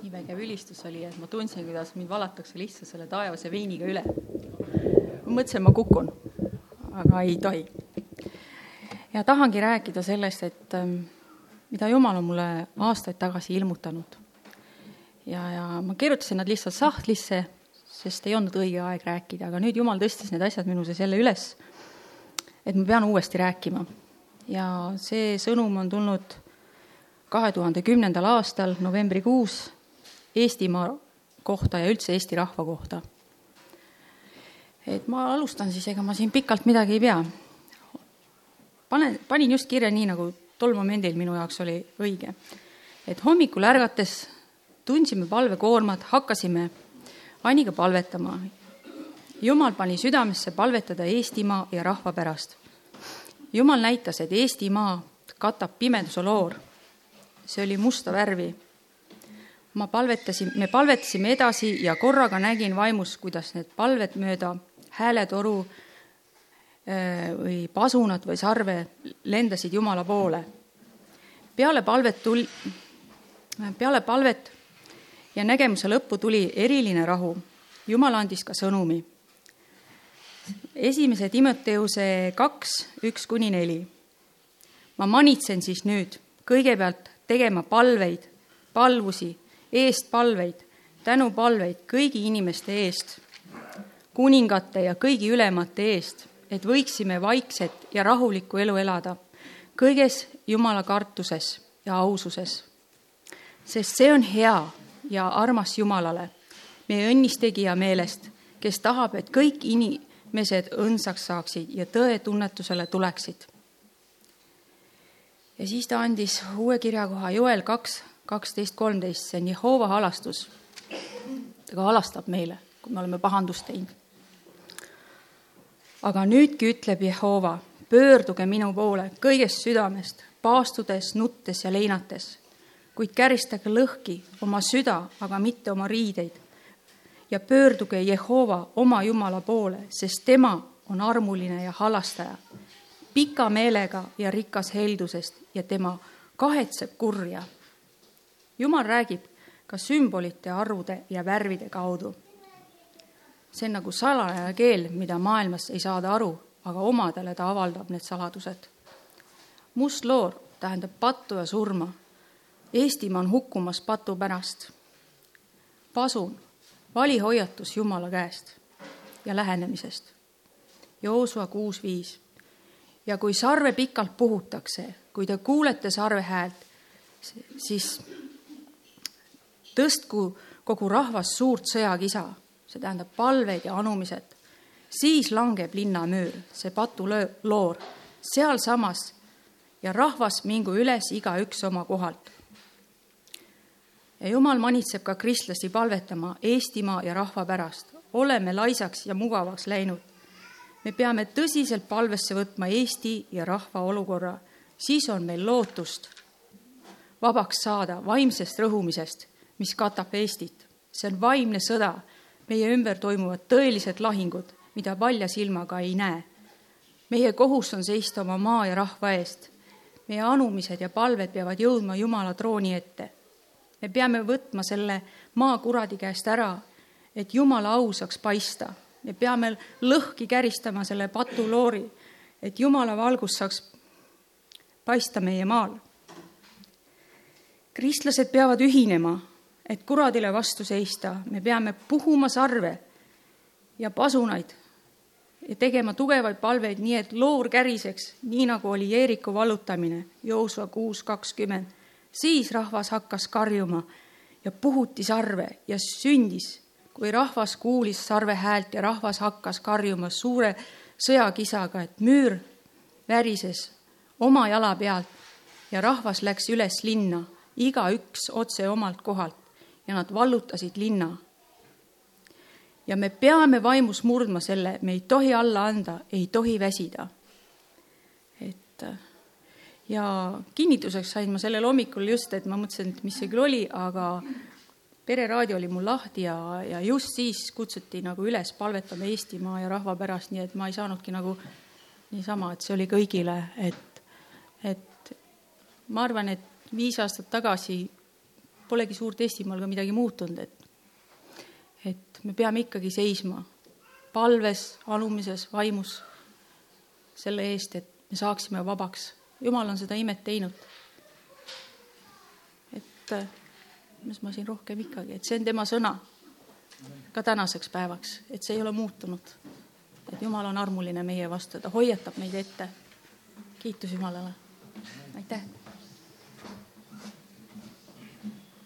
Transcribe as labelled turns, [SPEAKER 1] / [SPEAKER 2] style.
[SPEAKER 1] nii vägev ülistus oli, et ma tundsin, kuidas mind valatakse lihtsalt selle taevase veiniga üle. mõtlesin, ma kukun, aga ei tohi. ja tahangi rääkida sellest, et ähm, mida Jumal on mulle aastaid tagasi ilmutanud. ja, ja ma kirjutasin nad lihtsalt sahtlisse, sest ei olnud õige aeg rääkida, aga nüüd Jumal tõstis need asjad minu sees jälle üles, et ma pean uuesti rääkima. ja see sõnum on tulnud kahe tuhande kümnendal aastal novembrikuus Eestimaa kohta ja üldse Eesti rahva kohta. et ma alustan siis, ega ma siin pikalt midagi ei pea. panen, panin just kirja nii, nagu tol momendil minu jaoks oli õige. et hommikul ärgates tundsime palvekoormat, hakkasime Aniga palvetama. jumal pani südamesse palvetada Eestimaa ja rahva pärast. jumal näitas, et Eestimaa katab pimeduse loor. see oli musta värvi ma palvetasin, me palvetasime edasi ja korraga nägin vaimus, kuidas need palved mööda hääletoru äh, või pasunat või sarve lendasid Jumala poole. peale palvet tul-, peale palvet ja nägemuse lõppu tuli eriline rahu. Jumal andis ka sõnumi. esimese Timoteuse kaks, üks kuni neli. ma manitsen siis nüüd kõigepealt tegema palveid, palvusi eestpalveid, tänupalveid kõigi inimeste eest, kuningate ja kõigi ülemate eest, et võiksime vaikset ja rahulikku elu elada, kõiges Jumala kartuses ja aususes. sest see on hea ja armas Jumalale, meie õnnistegija meelest, kes tahab, et kõik inimesed õndsaks saaksid ja tõetunnetusele tuleksid. ja siis ta andis uue kirjakoha Joel kaks kaksteist, kolmteist, see on Jehova halastus. ta ka halastab meile, kui me oleme pahandust teinud. aga nüüdki ütleb Jehova, pöörduge minu poole kõigest südamest, paastudes, nuttes ja leinates, kuid käristage lõhki oma süda, aga mitte oma riideid. ja pöörduge Jehova oma Jumala poole, sest tema on armuline ja halastaja, pika meelega ja rikas heldusest ja tema kahetseb kurja jumal räägib ka sümbolite, arvude ja värvide kaudu. see on nagu salajane keel, mida maailmas ei saada aru, aga omadele ta avaldab need saladused. must loor tähendab pattu ja surma. Eestimaa on hukkumas patu pärast. pasun, valihoiatus Jumala käest ja lähenemisest. Joosua kuus viis. ja kui sarve pikalt puhutakse, kui te kuulete sarve häält, siis tõstku kogu rahvas suurt sõjakisa, see tähendab palveid ja anumised. siis langeb linnamüür, see patuloor, sealsamas ja rahvas mingu üles igaüks oma kohalt. ja jumal manitseb ka kristlasi palvetama Eestimaa ja rahva pärast. oleme laisaks ja mugavaks läinud. me peame tõsiselt palvesse võtma Eesti ja rahva olukorra, siis on meil lootust vabaks saada vaimsest rõhumisest mis katab Eestit. see on vaimne sõda, meie ümber toimuvad tõelised lahingud, mida palja silmaga ei näe. meie kohus on seista oma maa ja rahva eest. meie anumised ja palved peavad jõudma Jumala trooni ette. me peame võtma selle maa kuradi käest ära, et Jumala au saaks paista. me peame lõhki käristama selle patuloori, et Jumala valgus saaks paista meie maal kristlased peavad ühinema et kuradile vastu seista, me peame puhuma sarve ja pasunaid ja tegema tugevaid palveid, nii et loor käriseks, nii nagu oli Jeeriku vallutamine, Joosua kuus kakskümmend. siis rahvas hakkas karjuma ja puhuti sarve ja sündis, kui rahvas kuulis sarve häält ja rahvas hakkas karjuma suure sõjakisaga, et müür värises oma jala pealt ja rahvas läks üles linna, igaüks otse omalt kohalt ja nad vallutasid linna. ja me peame vaimus murdma selle, me ei tohi alla anda, ei tohi väsida. et ja kinnituseks sain ma sellel hommikul just, et ma mõtlesin, et mis see küll oli, aga pereraadio oli mul lahti ja, ja just siis kutsuti nagu üles palvetama Eestimaa ja rahva pärast, nii et ma ei saanudki nagu niisama, et see oli kõigile, et, et ma arvan, et viis aastat tagasi polegi suurt Eestimaal ka midagi muutunud, et et me peame ikkagi seisma palves, alumises vaimus selle eest, et me saaksime vabaks. jumal on seda imet teinud. et mis ma siin rohkem ikkagi, et see on tema sõna ka tänaseks päevaks, et see ei ole muutunud. et Jumal on armuline meie vastu, ta hoiatab meid ette. kiitus Jumalale, aitäh